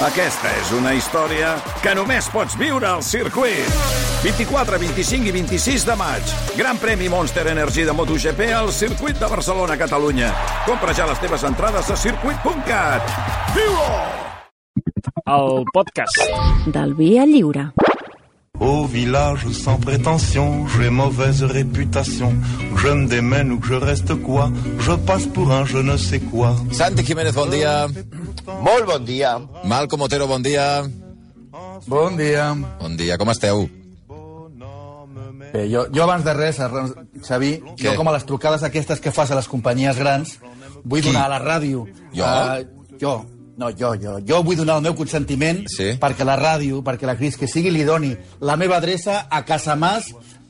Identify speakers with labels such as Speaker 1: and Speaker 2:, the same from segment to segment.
Speaker 1: Aquesta és una història que només pots viure al circuit. 24, 25 i 26 de maig. Gran premi Monster Energy de MotoGP al circuit de Barcelona, Catalunya. Compra ja les teves entrades a circuit.cat. Viu-ho!
Speaker 2: El podcast.
Speaker 3: Del Via Lliure.
Speaker 4: Au village sans prétention, j'ai mauvaise réputation. Que je me démène ou que je reste quoi, je passe pour un je ne sais quoi.
Speaker 5: Santi Jiménez, bon dia.
Speaker 6: Molt bon dia.
Speaker 5: Malcom Otero, bon dia.
Speaker 7: Bon dia.
Speaker 5: Bon dia, com esteu?
Speaker 7: Bé, jo, jo abans de res, Xavi,
Speaker 5: Què?
Speaker 7: jo com a les trucades aquestes que fas a les companyies grans, vull
Speaker 5: Qui?
Speaker 7: donar a la ràdio...
Speaker 5: Jo?
Speaker 7: eh, jo, no, jo, jo. Jo vull donar el meu consentiment
Speaker 5: Sí.
Speaker 7: perquè la ràdio, perquè la Cris que sigui li doni la meva adreça a Casa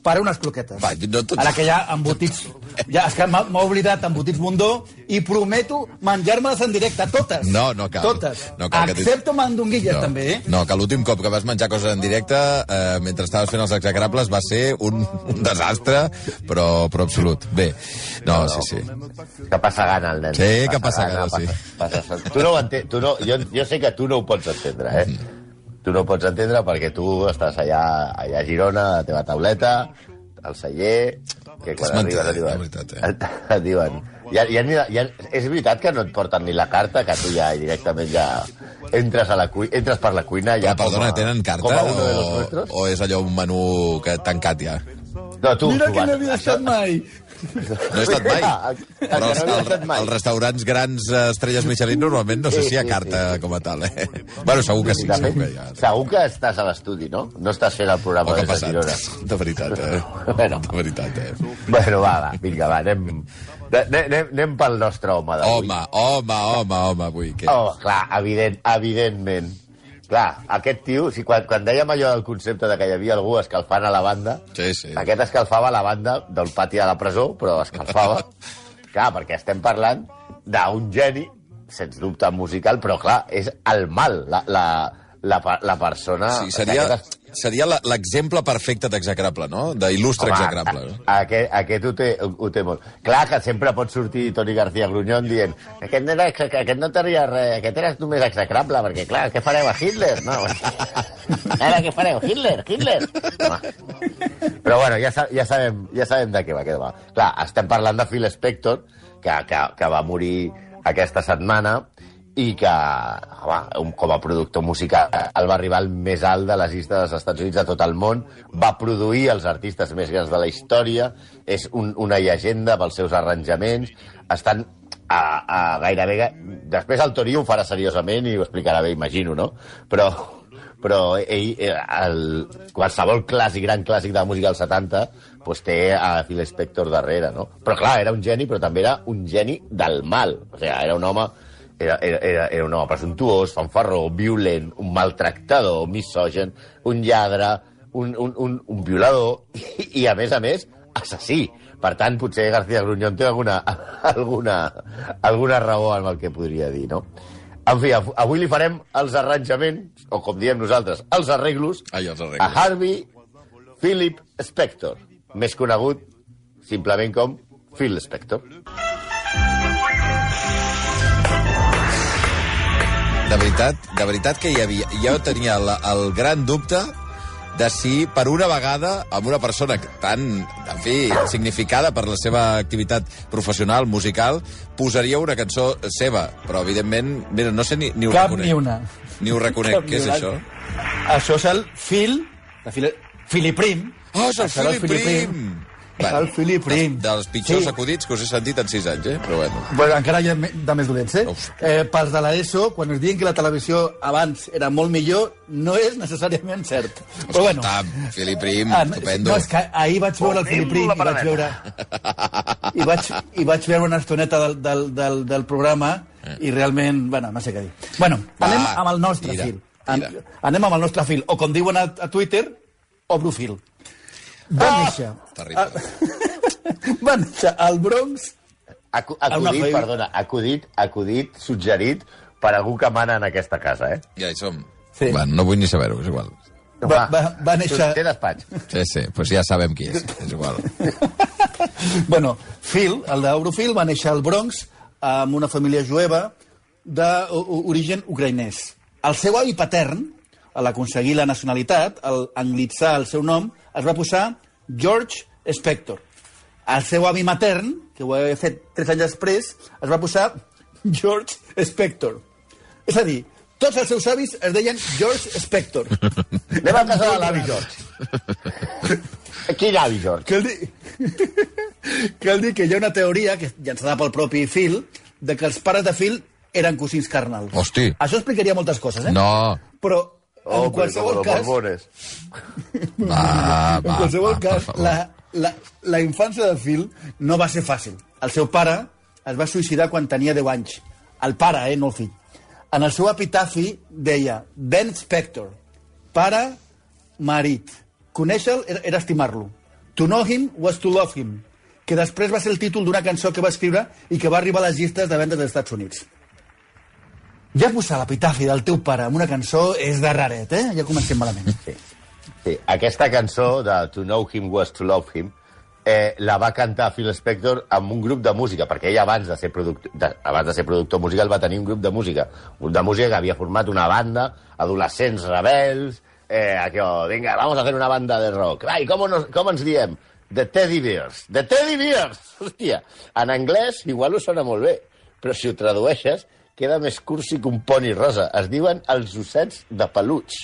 Speaker 7: A unes croquetes.
Speaker 5: Va, no tot-
Speaker 7: Ara que ja embotits... Ja, és que m'ha oblidat embotits Bundó i prometo menjar-me-les en directe, totes.
Speaker 5: No, no cal.
Speaker 7: Totes.
Speaker 5: No cal que
Speaker 7: mandonguilles,
Speaker 5: no,
Speaker 7: també, eh?
Speaker 5: No, que l'últim cop que vas menjar coses en directe, eh, mentre estaves fent els execrables, va ser un, un desastre, però, però absolut. Bé, no, sí, sí.
Speaker 6: Que passa gana el nen.
Speaker 5: Sí, que passa gana, sí.
Speaker 6: Passa, passa. Tu no ho enten, tu no, jo, jo sé que tu no ho pots entendre, eh? Tu no pots entendre perquè tu estàs allà, allà a Girona, a la teva tauleta, al celler, que quan
Speaker 5: mentida,
Speaker 6: arribes et diuen...
Speaker 5: veritat, eh?
Speaker 6: et, diuen ja, ja, ni la- ja, és veritat que no et porten ni la carta, que tu ja directament ja entres, a la cui, entres per la cuina
Speaker 5: Però,
Speaker 6: ja
Speaker 5: perdona,
Speaker 6: com a,
Speaker 5: tenen carta
Speaker 6: com a uno de los
Speaker 5: o, o és allò un menú que tancat ja?
Speaker 6: No, tu,
Speaker 7: Mira
Speaker 6: tu
Speaker 7: que
Speaker 6: vas-
Speaker 7: no havia estat mai.
Speaker 5: No he estat mai.
Speaker 6: Ah,
Speaker 5: Però
Speaker 6: que
Speaker 5: els,
Speaker 6: no havia
Speaker 5: els,
Speaker 6: estat mai.
Speaker 5: els restaurants grans eh, estrelles Michelin normalment no sé si hi ha carta com a tal, eh? Bueno, segur que sí,
Speaker 6: De
Speaker 5: segur
Speaker 6: fet,
Speaker 5: que hi ha.
Speaker 6: segur que estàs a l'estudi, no? No estàs fent el programa des de. Girona.
Speaker 5: De veritat, eh?
Speaker 6: Bueno.
Speaker 5: De veritat, eh?
Speaker 6: Bueno, va, va, vinga, va, anem, anem, anem, anem pel nostre home d'avui.
Speaker 5: Home, home, home, home, avui. Què?
Speaker 6: Oh, clar, evident, evidentment. Clar, aquest tio, si quan, quan dèiem allò del concepte de que hi havia algú escalfant a la banda,
Speaker 5: Sí, sí.
Speaker 6: aquest escalfava la banda del pati de la presó, però escalfava. clar, perquè estem parlant d'un geni, sens dubte musical, però clar, és el mal, la, la, la, la persona...
Speaker 5: Sí, seria,
Speaker 6: Aquest-
Speaker 5: seria l'exemple perfecte d'execrable, no? D'il·lustre execrable. No?
Speaker 6: a- Aquest, aquest ho, té, ho té molt. Clar que sempre pot sortir Toni García Grunyón dient aquest no, era, aquest no tenia res, aquest era només execrable, perquè clar, què fareu a Hitler? No, ara què fareu? Hitler, Hitler! Home. Però bueno, ja, ja, sabem, ja sabem de què va, què va. Clar, estem parlant de Phil Spector, que, que, que va morir aquesta setmana, i que, home, un- com a productor musical, el va arribar al més alt de les llistes dels Estats Units de tot el món, va produir els artistes més grans de la història, és un, una llegenda pels seus arranjaments, estan a, a gairebé... ga- Després el Torí ho farà seriosament i ho explicarà bé, imagino, no? Però, però ell, el, qualsevol clàssic, gran clàssic de la música dels 70, pues té a Phil Spector darrere, no? Però clar, era un geni, però també era un geni del mal. O sigui, era un home era, era, era, era un home presumptuós, fanfarró, violent, un maltractador, misogen, un lladre, un, un, un, un violador i, i, a més a més, assassí. Per tant, potser García Grunyón té alguna, alguna, alguna raó amb el que podria dir, no? En fi, av- avui li farem els arranjaments, o com diem nosaltres, els arreglos,
Speaker 5: Ai, els arreglos.
Speaker 6: a Harvey Philip Spector, més conegut simplement com Phil Spector.
Speaker 5: De veritat, de veritat que hi havia... Jo tenia la, el gran dubte de si per una vegada amb una persona tan, en fi, significada per la seva activitat professional, musical, posaria una cançó seva. Però, evidentment, mira, no sé ni, ni ho
Speaker 7: Cap
Speaker 5: reconec.
Speaker 7: ni una.
Speaker 5: Ni ho reconec.
Speaker 7: Cap
Speaker 5: Què és
Speaker 7: una.
Speaker 5: això?
Speaker 7: Això és el Phil, de Fili, Filiprim.
Speaker 5: Oh, és el
Speaker 7: Això era
Speaker 5: Prim!
Speaker 7: El Philip Prim.
Speaker 5: Dels, dels pitjors
Speaker 7: Sí.
Speaker 5: acudits que us he sentit en sis anys, eh? Però bueno.
Speaker 7: Bueno, encara hi ha de més dolents, eh?
Speaker 5: Uf.
Speaker 7: eh pels de l'ESO, quan us diuen que la televisió abans era molt millor, no és necessàriament cert. Però bueno,
Speaker 5: Escolta, Philip Prim,
Speaker 7: Ah,
Speaker 5: estupendo.
Speaker 7: No, és que ahir vaig veure el Philip Prim i vaig veure... I vaig, I vaig veure una estoneta del, del, del, del programa i realment, bueno, no sé què dir. Bueno, anem
Speaker 5: Va,
Speaker 7: amb el nostre
Speaker 5: tira,
Speaker 7: fil. An
Speaker 5: tira.
Speaker 7: anem amb el nostre fil. O com diuen a, a Twitter, obro fil. Va néixer...
Speaker 5: Terrible.
Speaker 7: va néixer al Bronx
Speaker 6: Acu acudit, perdona, acudit, acudit, suggerit per algú que mana en aquesta casa, eh?
Speaker 5: Ja hi som.
Speaker 7: Sí.
Speaker 5: Bueno, no vull ni saber-ho, és igual.
Speaker 7: Va- va- va néixer-
Speaker 6: Té despatx.
Speaker 5: Sí, sí, doncs ja sabem qui és, és igual.
Speaker 7: bueno, Phil, el d'Europhil, va néixer al Bronx amb una família jueva d'origen ucraïnès. El seu avi patern, a l'aconseguir la nacionalitat, al anglitzar el seu nom, es va posar George Spector. El seu avi matern, que ho havia fet tres anys després, es va posar George Spector. És a dir, tots els seus avis es deien George Spector.
Speaker 6: Anem a casa de l'avi George. Quin avi George?
Speaker 7: Cal dir, cal dir que hi ha una teoria, que llançada pel propi Phil, de que els pares de Phil eren cosins carnals.
Speaker 5: Hosti.
Speaker 7: Això explicaria moltes coses, eh?
Speaker 5: No.
Speaker 7: Però,
Speaker 6: Oh,
Speaker 7: en qualsevol cas...
Speaker 6: los borbones.
Speaker 5: Va,
Speaker 7: En
Speaker 5: va,
Speaker 7: qualsevol
Speaker 5: va,
Speaker 7: cas, la, la, la infància de Phil no va ser fàcil. El seu pare es va suïcidar quan tenia 10 anys. El pare, eh, no el fill. En el seu epitafi deia Ben Spector, pare, marit. Conèixer-lo era, era estimar-lo. To know him was to love him, que després va ser el títol d'una cançó que va escriure i que va arribar a les llistes de vendes dels Estats Units. Ja posar l'epitafi del teu pare amb una cançó és de raret, eh? Ja comencem malament.
Speaker 6: Sí. sí. Aquesta cançó de To Know Him Was To Love Him eh, la va cantar Phil Spector amb un grup de música, perquè ell abans de ser productor, de, abans de ser productor musical va tenir un grup de música, un grup de música que havia format una banda, adolescents rebels, eh, allò, vinga, vamos a hacer una banda de rock. Ai, com, nos, com ens diem? The Teddy Bears. The Teddy Bears! Hòstia, en anglès igual us sona molt bé, però si ho tradueixes queda més cursi que un poni rosa. Es diuen els ossets de peluig.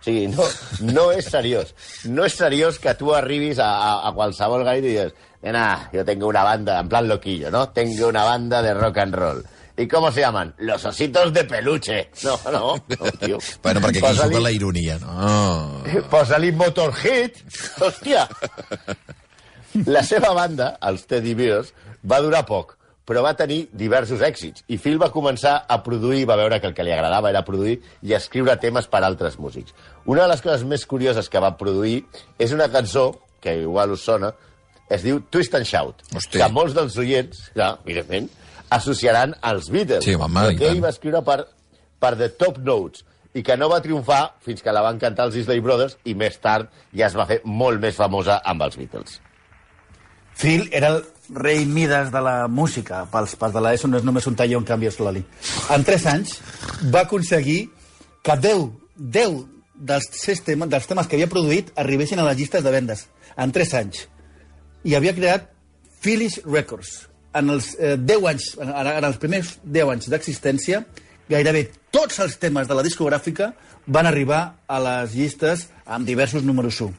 Speaker 6: O sigui, no, no és seriós. No és seriós que tu arribis a, a, a qualsevol gaire i digues nena, yo tengo una banda, en plan loquillo, ¿no? Tengo una banda de rock and roll. ¿Y cómo se llaman? Los ositos de peluche. No, no, no tío.
Speaker 5: Bueno, perquè aquí juga la ironia, no?
Speaker 6: Posa-li Motorhead. Hòstia! La seva banda, els Teddy Bears, va durar poc, però va tenir diversos èxits. I Phil va començar a produir, va veure que el que li agradava era produir i escriure temes per a altres músics. Una de les coses més curioses que va produir és una cançó, que igual us sona, es diu Twist and Shout,
Speaker 5: Hosti.
Speaker 6: que molts dels oients, clar, evidentment, associaran als Beatles.
Speaker 5: Sí, i
Speaker 6: que ell va escriure per, per The Top Notes i que no va triomfar fins que la van cantar els Isley Brothers i més tard ja es va fer molt més famosa amb els Beatles.
Speaker 7: Phil era el rei Midas de la música. Pels, pels de l'ESO no és només un talló en canvi l'oli. En 3 anys va aconseguir que 10, 10 dels, seus temes, dels temes que havia produït arribessin a les llistes de vendes. En 3 anys. I havia creat Phyllis Records. En els eh, 10 anys, en, en els primers 10 anys d'existència, gairebé tots els temes de la discogràfica van arribar a les llistes amb diversos números 1.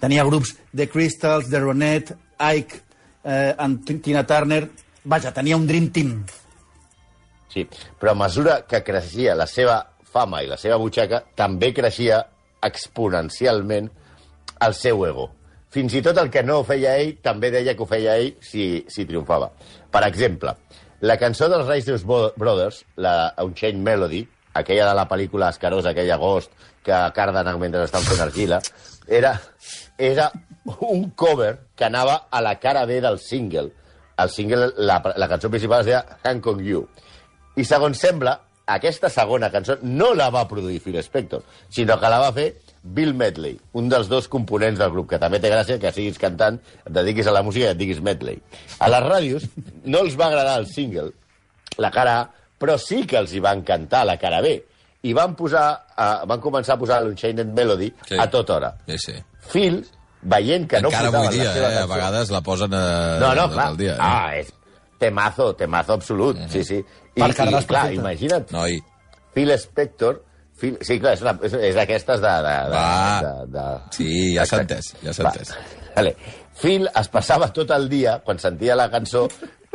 Speaker 7: Tenia grups The Crystals, The Ronet, Ike, eh, and Tina Turner... Vaja, tenia un Dream Team.
Speaker 6: Sí, però a mesura que creixia la seva fama i la seva butxaca, també creixia exponencialment el seu ego. Fins i tot el que no ho feia ell, també deia que ho feia ell si, si triomfava. Per exemple, la cançó dels Righteous Brothers, la Unchained Melody, aquella de la pel·lícula Escarosa, aquell agost que carden mentre estan fent argila, era, era un cover que anava a la cara B del single. El single, la, la cançó principal es deia Hank on You. I segons sembla, aquesta segona cançó no la va produir Phil Spector, sinó que la va fer Bill Medley, un dels dos components del grup, que també té gràcia que siguis cantant, et dediquis a la música i et diguis Medley. A les ràdios no els va agradar el single, la cara A, però sí que els hi van cantar la cara B. I van, posar, uh, van començar a posar l'Unchained Melody
Speaker 5: sí.
Speaker 6: a tota hora.
Speaker 5: Sí, sí.
Speaker 6: Phil, veient que
Speaker 5: Encara
Speaker 6: no
Speaker 5: avui
Speaker 6: posaven
Speaker 5: dia,
Speaker 6: la seva
Speaker 5: eh? A vegades la posen a...
Speaker 6: No, no,
Speaker 5: tot
Speaker 6: clar.
Speaker 5: el dia. Eh?
Speaker 6: Ah, és temazo, temazo absolut, sí, sí. I,
Speaker 7: Per
Speaker 6: i clar,
Speaker 7: perfecte.
Speaker 6: imagina't,
Speaker 5: Noi,
Speaker 6: Phil Spector... Phil, sí, clar, és, una, és, és d'aquestes de... de, de,
Speaker 5: Va.
Speaker 6: de, de...
Speaker 5: Sí, ja s'ha entès, ja s'ha
Speaker 6: Va.
Speaker 5: entès.
Speaker 6: Vale. Phil es passava tot el dia, quan sentia la cançó,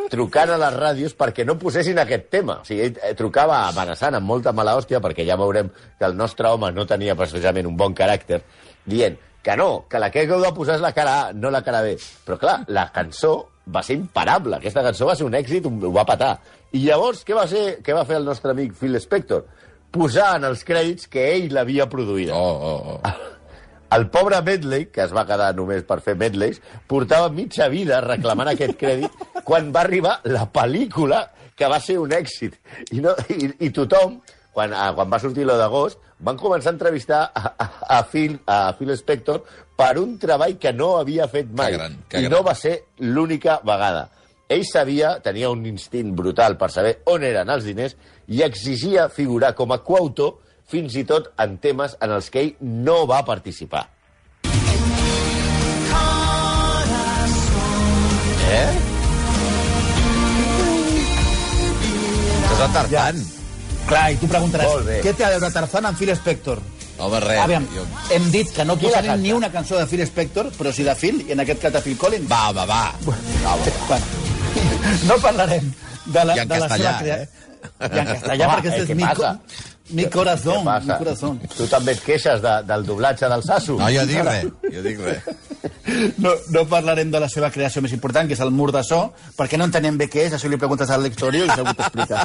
Speaker 6: trucant a les ràdios perquè no posessin aquest tema. O sigui, ell eh, trucava amenaçant amb molta mala hòstia, perquè ja veurem que el nostre home no tenia precisament un bon caràcter, dient que no, que la que heu de posar és la cara A, no la cara B. Però clar, la cançó va ser imparable. Aquesta cançó va ser un èxit, ho va patar. I llavors, què va, ser, què va fer el nostre amic Phil Spector? Posar en els crèdits que ell l'havia produïda.
Speaker 5: Oh, oh, oh.
Speaker 6: El pobre Medley, que es va quedar només per fer medleys, portava mitja vida reclamant aquest crèdit quan va arribar la pel·lícula que va ser un èxit. I, no, i, i tothom, quan, a, quan va sortir lo d'agost, van començar a entrevistar a, a, a, Phil, a Phil Spector per un treball que no havia fet mai.
Speaker 5: gran, que
Speaker 6: I
Speaker 5: gran.
Speaker 6: no va ser l'única vegada. Ell sabia, tenia un instint brutal per saber on eren els diners i exigia figurar com a coautor fins i tot en temes en els que ell no va participar.
Speaker 5: Eh? És el Tarzan.
Speaker 7: Clar, i tu preguntaràs, què té a veure Tarzan amb Phil Spector?
Speaker 5: Home, res.
Speaker 7: Aviam,
Speaker 5: Jo...
Speaker 7: hem dit que no
Speaker 6: la
Speaker 7: posarem ni una cançó de Phil Spector, però sí de Phil, i en aquest cas de Phil Collins.
Speaker 5: Va, va, va.
Speaker 7: Bueno, no parlarem de la,
Speaker 5: I en
Speaker 7: de la
Speaker 5: castellà,
Speaker 7: seva crea...
Speaker 5: eh?
Speaker 7: I en castellà,
Speaker 6: Home,
Speaker 7: perquè
Speaker 6: eh,
Speaker 7: és mi,
Speaker 6: passa?
Speaker 7: Mi corazón, mi corazón.
Speaker 6: Tu també et queixes de, del doblatge del Sasso?
Speaker 5: No, jo dic res. Jo dic res.
Speaker 7: No, no parlarem de la seva creació més important, que és el mur de so, perquè no entenem bé què és, això li preguntes a l'Àlex Torio i segur t'explica.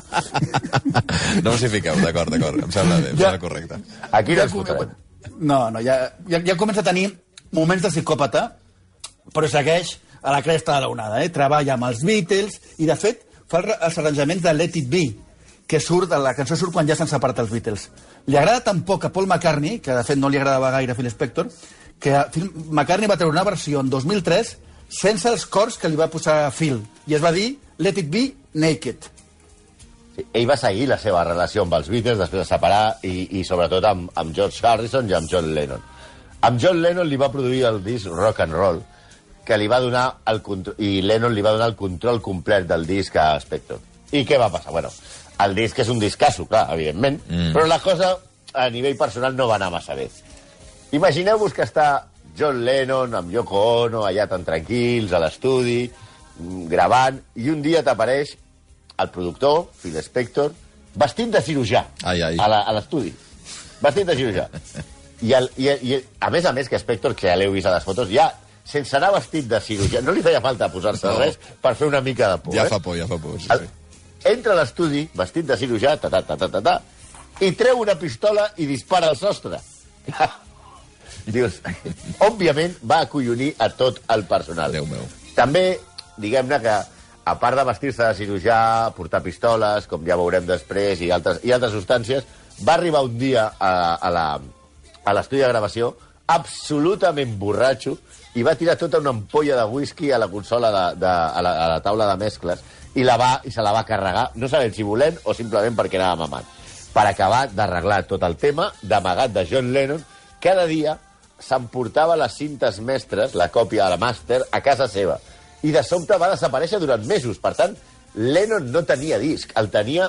Speaker 5: No us hi fiqueu, d'acord, d'acord. Em sembla bé, em
Speaker 7: Ja.
Speaker 5: sembla correcte.
Speaker 6: Aquí no
Speaker 7: Ja
Speaker 6: fotrem.
Speaker 7: No, no, ja, ja, ja comença a tenir moments de psicòpata, però segueix a la cresta de l'onada, eh? Treballa amb els Beatles i, de fet, fa el- els arranjaments de Let It Be, que surt, la cançó surt quan ja s'han separat els Beatles. Li agrada tan poc a Paul McCartney, que de fet no li agradava gaire a Phil Spector, que Phil McCartney va treure una versió en 2003 sense els cors que li va posar Phil, i es va dir Let It Be Naked.
Speaker 6: Sí, ell va seguir la seva relació amb els Beatles després de separar i, i sobretot amb, amb George Harrison i amb John Lennon. Amb John Lennon li va produir el disc Rock and Roll, que li va donar el control, i Lennon li va donar el control complet del disc a Spector. I què va passar? Bueno, el disc és un discasso, clar, evidentment, mm. però la cosa a nivell personal no va anar massa bé. Imagineu-vos que està John Lennon amb Yoko Ono allà tan tranquils a l'estudi, mm, gravant, i un dia t'apareix el productor, Phil Spector, vestit de cirurgià
Speaker 5: Ai, ai.
Speaker 6: a l'estudi. Vestit de cirurgià. I, el, i, i, a més a més, que Spector, que ja l'heu vist a les fotos, ja, sense anar vestit de cirurgià, no li feia falta posar-se
Speaker 5: No.
Speaker 6: res per fer una mica de por.
Speaker 5: Ja
Speaker 6: eh?
Speaker 5: fa por, ja fa por. Sí,
Speaker 6: El,
Speaker 5: sí.
Speaker 6: Entra a l'estudi, vestit de cirurgià, ta, ta, ta, ta, ta, ta, i treu una pistola i dispara al sostre. Dius, òbviament va acollonir a tot el personal.
Speaker 5: Déu meu.
Speaker 6: També, diguem-ne que, a part de vestir-se de cirurgià, portar pistoles, com ja veurem després, i altres, i altres substàncies, va arribar un dia a, a la- a l'estudi de gravació absolutament borratxo i va tirar tota una ampolla de whisky a la consola, de, de, a, la, a la taula de mescles i, la va, i se la va carregar, no sabem si volent o simplement perquè anava mamant. Per acabar d'arreglar tot el tema, d'amagat de John Lennon, cada dia s'emportava les cintes mestres, la còpia de la màster, a casa seva. I de sobte va desaparèixer durant mesos. Per tant, Lennon no tenia disc, el tenia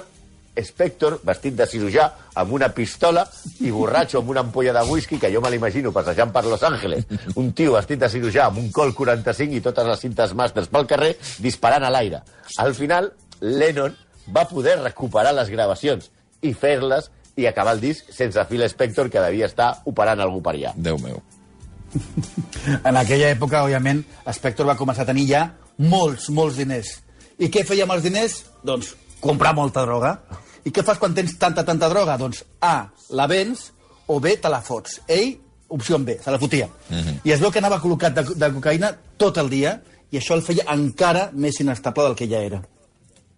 Speaker 6: Spector, vestit de cirurgià, amb una pistola i borratxo amb una ampolla de whisky, que jo me l'imagino passejant per Los Angeles. Un tio vestit de cirurgià amb un col 45 i totes les cintes màsters pel carrer, disparant a l'aire. Al final, Lennon va poder recuperar les gravacions i fer-les i acabar el disc sense Phil Spector, que devia estar operant algú per allà.
Speaker 5: Déu meu.
Speaker 7: En aquella època, òbviament, Spector va començar a tenir ja molts, molts diners. I què feia amb els diners? Doncs comprar molta droga. I què fas quan tens tanta, tanta droga? Doncs A, la vens, o B, te la fots. Ell, opció B, se la fotia. I es veu que anava col·locat de, de cocaïna tot el dia, i això el feia encara més inestable del que ja era.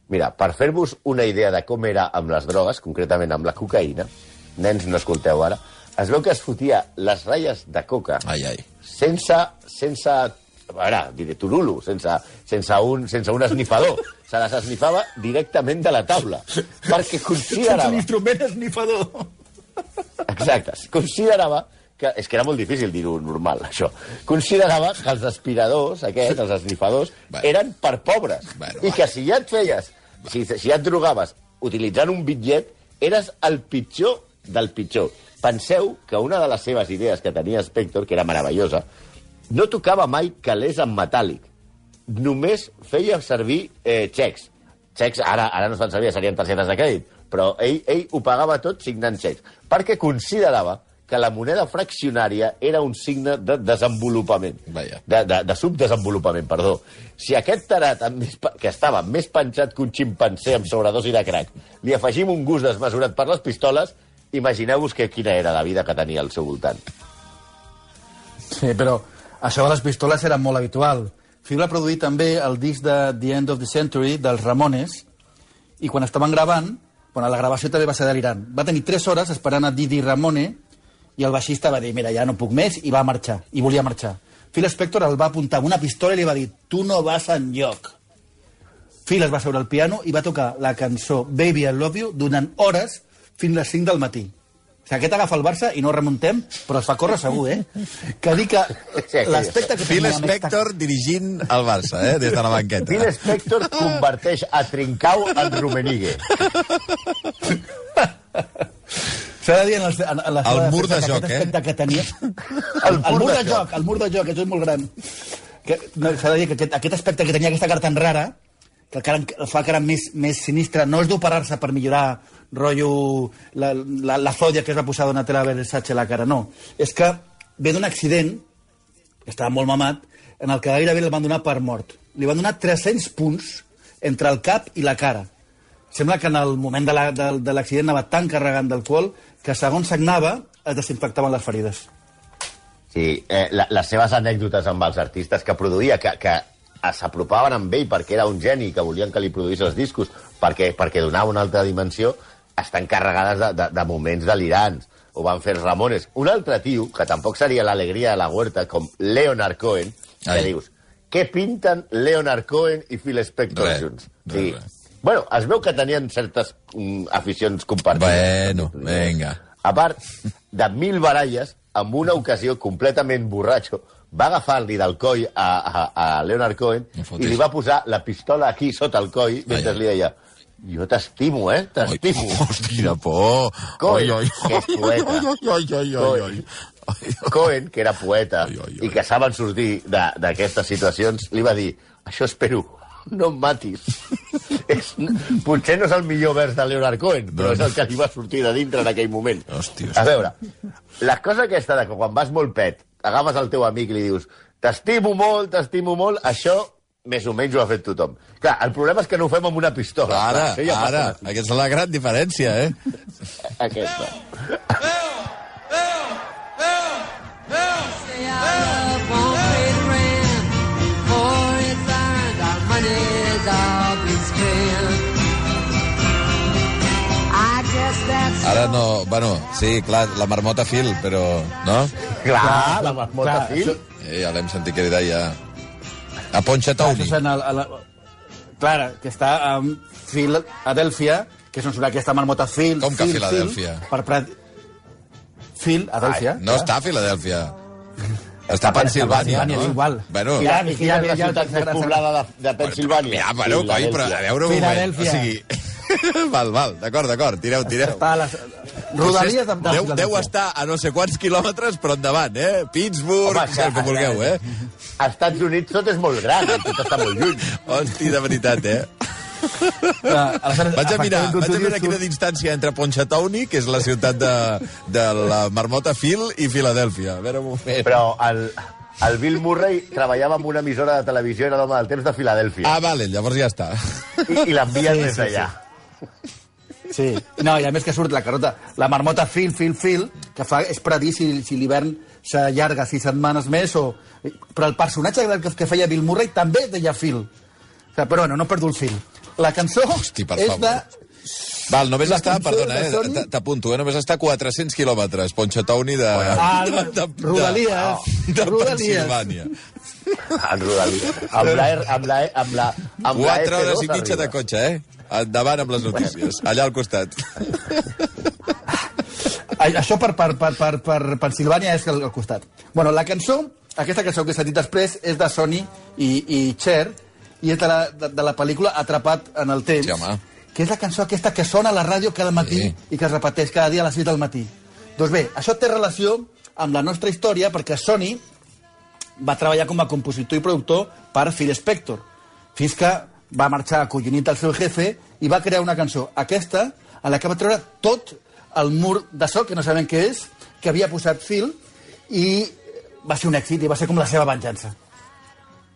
Speaker 6: Mira, per fer-vos una idea de com era amb les drogues, concretament amb la cocaïna, nens, no escolteu ara, es veu que es fotia les ratlles de coca
Speaker 5: Ai, ai.
Speaker 6: sense, sense a veure, diré turulo, sense, sense, un, sense un esnifador. Se les esnifava directament de la taula, perquè
Speaker 7: Sense
Speaker 6: considerava...
Speaker 7: l'instrument esnifador.
Speaker 6: Exacte. Considerava que... És que era molt difícil dir-ho normal, això. Considerava que els aspiradors, aquests, els esnifadors,
Speaker 5: Bueno.
Speaker 6: eren per pobres.
Speaker 5: Bueno,
Speaker 6: I que si ja et feies... Si, si ja et drogaves utilitzant un bitllet, eres el pitjor del pitjor. Penseu que una de les seves idees que tenia Spector, que era meravellosa, no tocava mai calés en metàl·lic. Només feia servir eh, xecs. Xecs, ara, ara no es fan servir, serien targetes de crèdit, però ell, ell ho pagava tot signant xecs, perquè considerava que la moneda fraccionària era un signe de desenvolupament.
Speaker 5: Vaja.
Speaker 6: De, de, de subdesenvolupament, perdó. Si aquest tarat, amb més, que estava més penjat que un ximpanzé amb sobredosi de crack, li afegim un gust desmesurat per les pistoles, imagineu-vos que quina era la vida que tenia al seu voltant.
Speaker 7: Sí, però això de les pistoles era molt habitual. Phil va produir també el disc de The End of the Century dels Ramones i quan estaven gravant, bueno, la gravació també va ser delirant. Va tenir 3 hores esperant a Didi Ramone i el baixista va dir, mira, ja no puc més, i va marxar, i volia marxar. Phil Spector el va apuntar una pistola i li va dir, tu no vas enlloc. Phil es va seure al piano i va tocar la cançó Baby I Love You durant hores fins a les 5 del matí. Sigui, aquest agafa el Barça i no remuntem, però es fa córrer segur, eh? Que dir que l'aspecte que
Speaker 5: Phil Spector dirigint el Barça, eh? Des de la banqueta.
Speaker 6: Phil Spector converteix a Trincau en Rumenigue.
Speaker 7: S'ha de dir en, el, en, en la
Speaker 5: El
Speaker 7: seva
Speaker 5: mur de joc, eh?
Speaker 7: aquest aspecte que tenia...
Speaker 6: El
Speaker 7: el,
Speaker 6: mur
Speaker 7: mur
Speaker 6: de
Speaker 7: joc, el mur de joc, això és molt gran. Que, no, S'ha de dir que aquest, aquest aspecte que tenia aquesta carta tan rara, el, el fa que més, més sinistre, no és d'operar-se per millorar rotllo la, la, la zòdia que es va posar Donatella Versace a la cara, no. És que ve d'un accident, que estava molt mamat, en el que gairebé el van donar per mort. Li van donar 300 punts entre el cap i la cara. Sembla que en el moment de la- de de l'accident anava tan carregant d'alcohol que segons sagnava es desinfectaven les ferides.
Speaker 6: Sí, eh, la, les seves anècdotes amb els artistes que produïa, que, que s'apropaven amb ell perquè era un geni, que volien que li produís els discos, perquè, perquè donava una altra dimensió, estan carregades de, de, de moments delirants. Ho van fer els Ramones. Un altre tio, que tampoc seria l'alegria de la huerta, com Leonard Cohen, que
Speaker 5: Ai.
Speaker 6: dius, què pinten Leonard Cohen i Phil Spector
Speaker 5: Res,
Speaker 6: junts?
Speaker 5: res, res.
Speaker 6: Bueno, es veu que tenien certes mm, aficions compartides.
Speaker 5: Bueno, vinga.
Speaker 6: A part de mil baralles, en una ocasió completament borratxo, va agafar-li del coll a, a, a Leonard Cohen i li va posar la pistola aquí sota el coll mentre
Speaker 5: Ai.
Speaker 6: li deia jo t'estimo, eh? T'estimo.
Speaker 5: hosti, quina por.
Speaker 6: Cohen,
Speaker 5: Ai, ai,
Speaker 6: que és poeta.
Speaker 5: ai, ai, ai, ai. Ai,
Speaker 6: Cohen, que era poeta
Speaker 5: Ai, ai, ai.
Speaker 6: i que saben sortir d'aquestes situacions, li va dir això espero, no em matis. és, potser no és el millor vers de Leonard Cohen, però és el que li va sortir de dintre en aquell moment.
Speaker 5: Hosti, hosti.
Speaker 6: A veure, la cosa aquesta de que quan vas molt pet, agafes el teu amic i li dius t'estimo molt, t'estimo molt, això més o menys ho ha fet tothom. Clar, el problema és que no ho fem amb una pistola.
Speaker 5: Ara,
Speaker 6: Clar, ja
Speaker 5: ara.
Speaker 6: passa
Speaker 5: Aquesta és la gran diferència, eh?
Speaker 6: Aquesta.
Speaker 8: Love
Speaker 5: Ara no... Bueno, sí, clar, la marmota fil, però... No?
Speaker 6: Clar, la marmota
Speaker 7: clar,
Speaker 6: fil.
Speaker 7: això-
Speaker 5: Eh, ja l'hem sentit cridar ja. A Poncha
Speaker 7: Clar,
Speaker 5: Toni.
Speaker 7: això és en el, a la, clar, que està amb Phil Adelphia, que és on surt aquesta marmota Phil.
Speaker 5: Com que
Speaker 7: Phil,
Speaker 5: Filadèlfia?
Speaker 7: Phil, per pre... Phil Adelphia.
Speaker 5: No està a Filadèlfia. Està a Pensilvània,
Speaker 7: Pensilvània,
Speaker 5: no?
Speaker 7: és igual.
Speaker 5: Bueno,
Speaker 6: I,
Speaker 7: Ja,
Speaker 6: i quina és la ciutat més poblada de, de Pensilvània?
Speaker 5: Ja, bueno, coi, però a veure un moment. O sigui... val, val, d'acord, d'acord, tireu, tireu.
Speaker 7: Està a les rodalies de
Speaker 5: deu, deu estar a no sé quants quilòmetres, però endavant, eh? Pittsburgh,
Speaker 6: Home,
Speaker 5: Home, el que vulgueu, eh?
Speaker 6: Als Estats Units tot és molt gran, i tot està molt lluny.
Speaker 5: Hosti, de veritat, eh?
Speaker 7: Ah, aleshores,
Speaker 5: Vaig a mirar, vaig a mirar quina distància entre Ponchatouni, que és la ciutat de, de la marmota Phil, i Filadèlfia. A veure un moment.
Speaker 6: Però el, el Bill Murray treballava en una emissora de televisió, era l'home del temps de Filadèlfia.
Speaker 5: Ah, vale, llavors ja està.
Speaker 6: I, i l'envien
Speaker 7: Sí,
Speaker 6: des
Speaker 7: sí,
Speaker 6: d'allà.
Speaker 7: Sí. No, i a més que surt la carota, la marmota fil, fil, fil, que fa, és per a dir si, si l'hivern s'allarga sis setmanes més o... Però el personatge que, que feia Bill Murray també deia fil. O sigui, però bueno, no perdo el fil. La cançó
Speaker 5: Hosti, per
Speaker 7: és
Speaker 5: favor.
Speaker 7: de...
Speaker 5: Val, només
Speaker 7: La
Speaker 5: està, perdona,
Speaker 7: de
Speaker 5: eh, t'apunto, eh, només està a 400 quilòmetres, Ponchatouni de...
Speaker 7: Ah,
Speaker 5: de, de,
Speaker 7: Rodalies,
Speaker 5: de, de
Speaker 7: Rodalies.
Speaker 5: Pensilvània.
Speaker 6: En Rodalies. Amb la, amb la, amb la, amb la
Speaker 5: 4 hores
Speaker 6: F2
Speaker 5: i mitja de
Speaker 6: arriba.
Speaker 5: cotxe, eh? Endavant amb les notícies, allà al costat.
Speaker 7: Ai, Això per, per, per, per, per Pensilvània és al, al costat. Bueno, la cançó, aquesta cançó que s'ha dit després, és de Sony i, i Cher, i és de la, de, de la pel·lícula Atrapat en el temps,
Speaker 5: Sí, home.
Speaker 7: que és la cançó aquesta que sona a la ràdio cada matí
Speaker 5: Sí.
Speaker 7: i que es repeteix cada dia a les 6 del matí. Doncs bé, això té relació amb la nostra història perquè Sony va treballar com a compositor i productor per Phil Spector, fins que va marxar acollonit al seu jefe i va crear una cançó, aquesta, a la que va treure tot el mur de so, que no sabem què és, que havia posat Phil, i va ser un èxit i va ser com la seva venjança.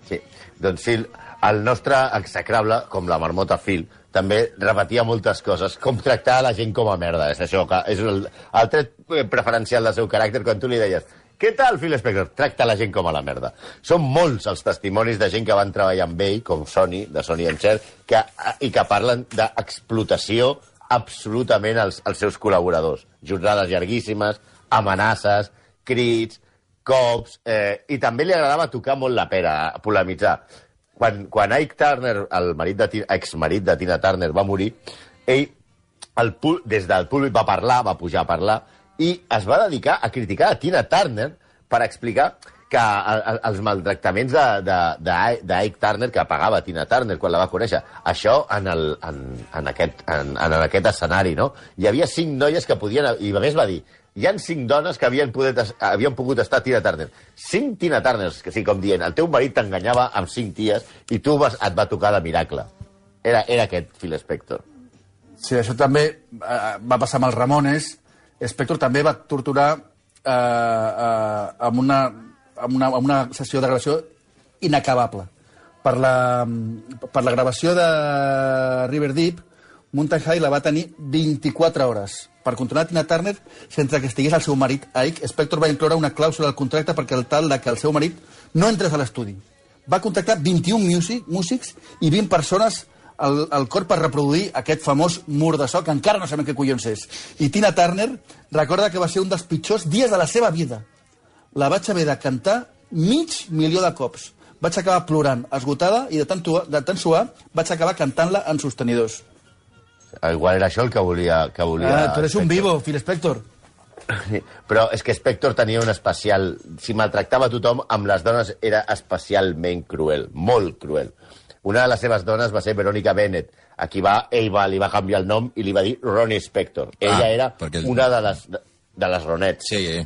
Speaker 6: Sí. Doncs Phil, el nostre execrable, com la marmota Phil, també repetia moltes coses, com tractar la gent com a merda. És això, que és el, el tret preferencial del seu caràcter, quan tu li deies què tal, Phil Spector? Tracta la gent com a la merda. Són molts els testimonis de gent que van treballar amb ell, com Sony, de Sony Cher, que, i que parlen d'explotació absolutament als, als seus col·laboradors. Jornades llarguíssimes, amenaces, crits, cops, eh, i també li agradava tocar molt la pera, polemitzar. Quan, quan Ike Turner, el marit de, exmarit de Tina Turner, va morir, ell el, des del públic va parlar, va pujar a parlar, i es va dedicar a criticar a Tina Turner per explicar que el- el- els maltractaments de, de, de, de Ike Turner que pagava Tina Turner quan la va conèixer, això en, el, en, en, aquest, en, en aquest escenari, no? Hi havia cinc noies que podien... I a més va dir, hi han cinc dones que havien, podet, havien pogut estar Tina Turner. Cinc Tina Turners, que sí, com dient, el teu marit t'enganyava amb cinc ties i tu vas, et va tocar de miracle. Era, era aquest Phil Spector.
Speaker 7: Sí, això també eh, va passar amb els Ramones. Spector també va torturar eh, eh, amb, una, amb, una, amb una sessió de gravació inacabable. Per la, per la gravació de River Deep, Mountain High la va tenir 24 hores. Per controlar Tina Turner, sense que estigués el seu marit, Ike, Spector va incloure una clàusula al contracte perquè el tal de que el seu marit no entrés a l'estudi. Va contractar 21 músic, músics i 20 persones al, al cor per reproduir aquest famós mur de so, que encara no sabem què collons és. I Tina Turner recorda que va ser un dels pitjors dies de la seva vida. La vaig haver de cantar mig milió de cops. Vaig acabar plorant, esgotada, i de tant, de tant suar vaig acabar cantant-la en sostenidors.
Speaker 6: Igual era això el que volia... Que volia
Speaker 7: Ah, tu eres un vivo, Phil Spector.
Speaker 6: Però és que Spector tenia un especial... Si maltractava tothom, amb les dones era especialment cruel, molt cruel. Una de les seves dones va ser Veronica Bennett, a qui va, ell va, li va canviar el nom i li va dir Ronnie Spector. Ella
Speaker 5: Ah,
Speaker 6: era
Speaker 5: perquè-
Speaker 6: una de les, de les Ronets.
Speaker 5: Sí, eh?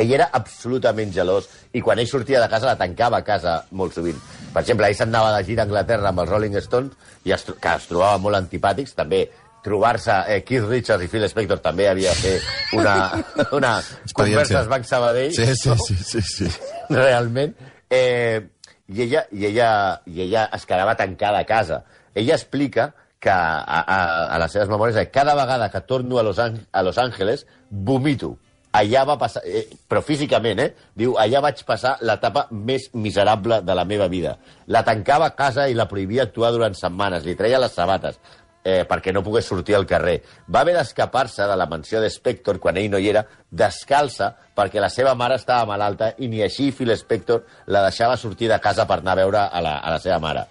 Speaker 6: Ell era absolutament gelós i quan ell sortia de casa la tancava a casa molt sovint. Per exemple, ell s'anava de gira a Anglaterra amb els Rolling Stones, i es, que es trobava molt antipàtics, també trobar-se eh, Keith Richards i Phil Spector també havia de fer una, una conversa Banc Sabadell
Speaker 5: Sí, sí, sí, sí, sí.
Speaker 6: realment. Eh, i, ella, i, ella, I ella es quedava tancada a casa. Ella explica que a, a, a les seves memòries que cada vegada que torno a Los, Ang a Los Angeles vomito. Allà va passar, eh, però físicament, eh? Diu, allà vaig passar l'etapa més miserable de la meva vida. La tancava a casa i la prohibia actuar durant setmanes. Li treia les sabates eh, perquè no pogués sortir al carrer. Va haver d'escapar-se de la mansió de Spector quan ell no hi era, descalça, perquè la seva mare estava malalta i ni així Phil Spector la deixava sortir de casa per anar a veure a la, a la seva mare.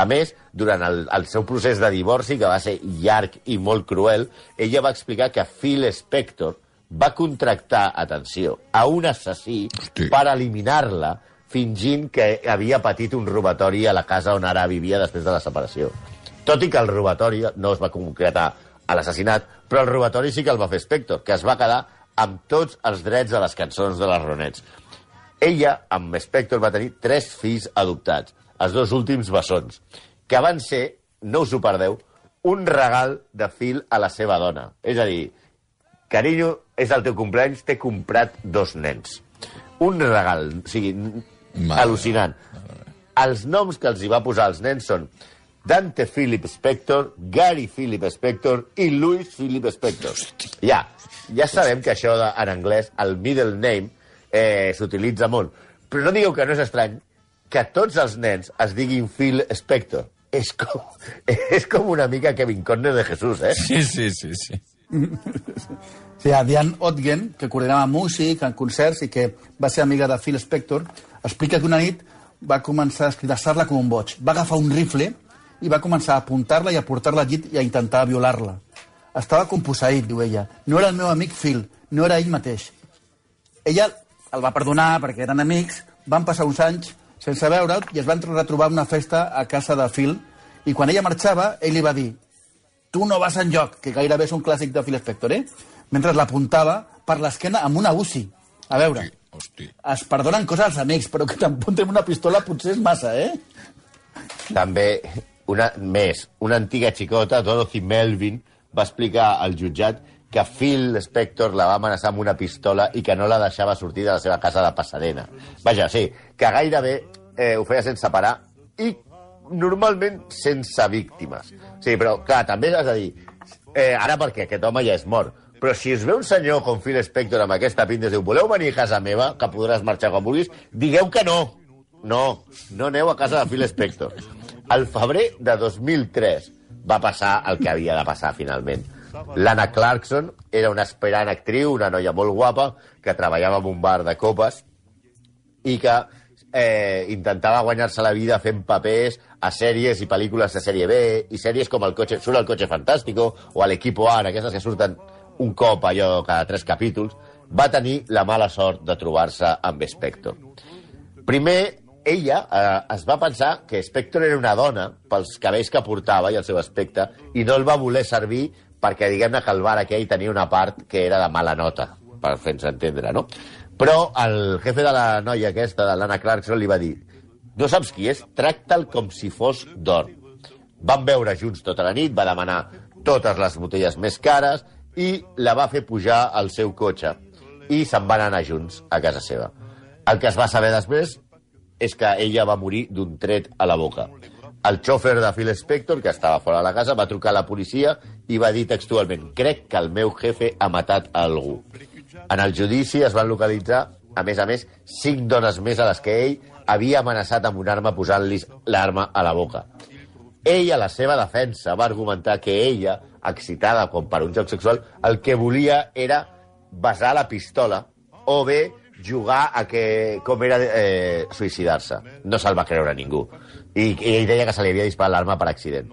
Speaker 6: A més, durant el, el seu procés de divorci, que va ser llarg i molt cruel, ella va explicar que Phil Spector va contractar, atenció, a un assassí
Speaker 5: Hosti.
Speaker 6: per eliminar-la fingint que havia patit un robatori a la casa on ara vivia després de la separació. Tot i que el robatori no es va concretar a l'assassinat, però el robatori sí que el va fer Spector, que es va quedar amb tots els drets de les cançons de les Ronets. Ella, amb Spector, va tenir tres fills adoptats, els dos últims bessons, que van ser, no us ho perdeu, un regal de fil a la seva dona. És a dir, carinyo, és el teu cumpleaños, t'he comprat dos nens. Un regal, o sigui,
Speaker 5: Mare
Speaker 6: al·lucinant. Els noms que els hi va posar als nens són Dante Philip Spector, Gary Philip Spector i Louis Philip Spector. Ja, ja sabem que això de, en anglès, el middle name, eh, s'utilitza molt. Però no digueu que no és estrany que tots els nens es diguin Phil Spector. És com, és com una mica Kevin Conner de Jesús, eh?
Speaker 5: Sí, sí, sí, sí.
Speaker 7: Sí, a Diane Otgen, que coordinava músic en concerts i que va ser amiga de Phil Spector, explica que una nit va començar a escridassar-la com un boig. Va agafar un rifle i va començar a apuntar-la i a portar-la al llit i a intentar violar-la. Estava composseït, diu ella. No era el meu amic Phil, no era ell mateix. Ella el va perdonar perquè eren amics, van passar uns anys sense veure'l i es van retrobar una festa a casa de Phil i quan ella marxava, ell li va dir tu no vas enlloc, que gairebé és un clàssic de Phil Spector, eh? Mentre l'apuntava per l'esquena amb una UCI. A veure,
Speaker 5: Hosti.
Speaker 7: es perdonen coses als amics, però que t'apunten una pistola potser és massa, eh?
Speaker 6: També, una més, una antiga xicota, Dorothy Melvin, va explicar al jutjat que Phil Spector la va amenaçar amb una pistola i que no la deixava sortir de la seva casa de Pasadena. Vaja, sí, que gairebé eh, ho feia sense parar i normalment sense víctimes. Sí, però, clar, també has de dir, eh, ara perquè aquest home ja és mort, però si es ve un senyor com Phil Spector amb aquesta pinta i diu, voleu venir a casa meva, que podràs marxar quan vulguis, digueu que no. No, no aneu a casa de Phil Spector. Al febrer de 2003 va passar el que havia de passar finalment. L'Anna Clarkson era una aspirant actriu, una noia molt guapa, que treballava en un bar de copes i que eh, intentava guanyar-se la vida fent papers a sèries i pel·lícules de sèrie B i sèries com el cotxe, surt el cotxe fantàstico o a l'equipo A, aquestes que surten un cop allò cada tres capítols, va tenir la mala sort de trobar-se amb Spector. Primer, ella eh, es va pensar que Spector era una dona pels cabells que portava i el seu aspecte i no el va voler servir perquè, diguem-ne, que el bar aquell tenia una part que era de mala nota, per fer-nos entendre, no? Però el jefe de la noia aquesta, de l'Anna Clarkson, li va dir no saps qui és? Tracta'l com si fos d'or. Van veure junts tota la nit, va demanar totes les botelles més cares i la va fer pujar al seu cotxe i se'n van anar junts a casa seva. El que es va saber després és que ella va morir d'un tret a la boca. El xòfer de Phil Spector, que estava fora de la casa, va trucar a la policia i va dir textualment «Crec que el meu jefe ha matat algú». En el judici es van localitzar, a més a més, cinc dones més a les que ell havia amenaçat amb una arma posant-li l'arma a la boca. Ella, a la seva defensa, va argumentar que ella, excitada com per un joc sexual, el que volia era besar la pistola o bé jugar a que com era eh, suïcidar-se. No se'l va creure ningú. I, I ell deia que se li havia disparat l'arma per accident.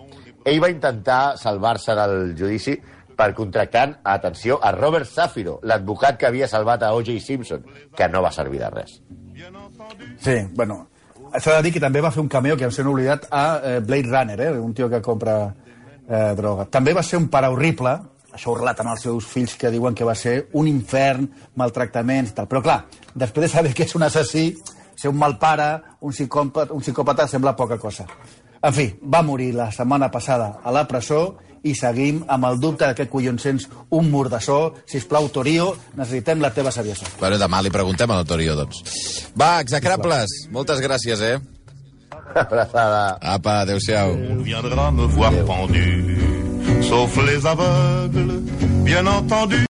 Speaker 6: Ell va intentar salvar-se del judici per contractant, atenció, a Robert Safiro, l'advocat que havia salvat a O.J. Simpson, que no va servir de res.
Speaker 7: Sí, bueno, s'ha de dir que també va fer un cameo, que em sembla oblidat, a eh, Blade Runner, eh, un tio que compra eh, droga. També va ser un pare horrible, això ho relaten els seus fills que diuen que va ser un infern, maltractaments i tal. Però clar, després de saber que és un assassí, ser un mal pare, un psicòpata, un psicòpata sembla poca cosa. En fi, va morir la setmana passada a la presó i seguim amb el dubte de què collons sents un murdassó. Sisplau, Torio, necessitem la teva saviesa.
Speaker 5: Bueno, demà li preguntem al Torio, doncs. Va, execrables, moltes gràcies, eh?
Speaker 6: Abraçada.
Speaker 5: Apa, adéu-siau.
Speaker 4: On viendra me voir pendu, sauf les aveugles, bien entendu.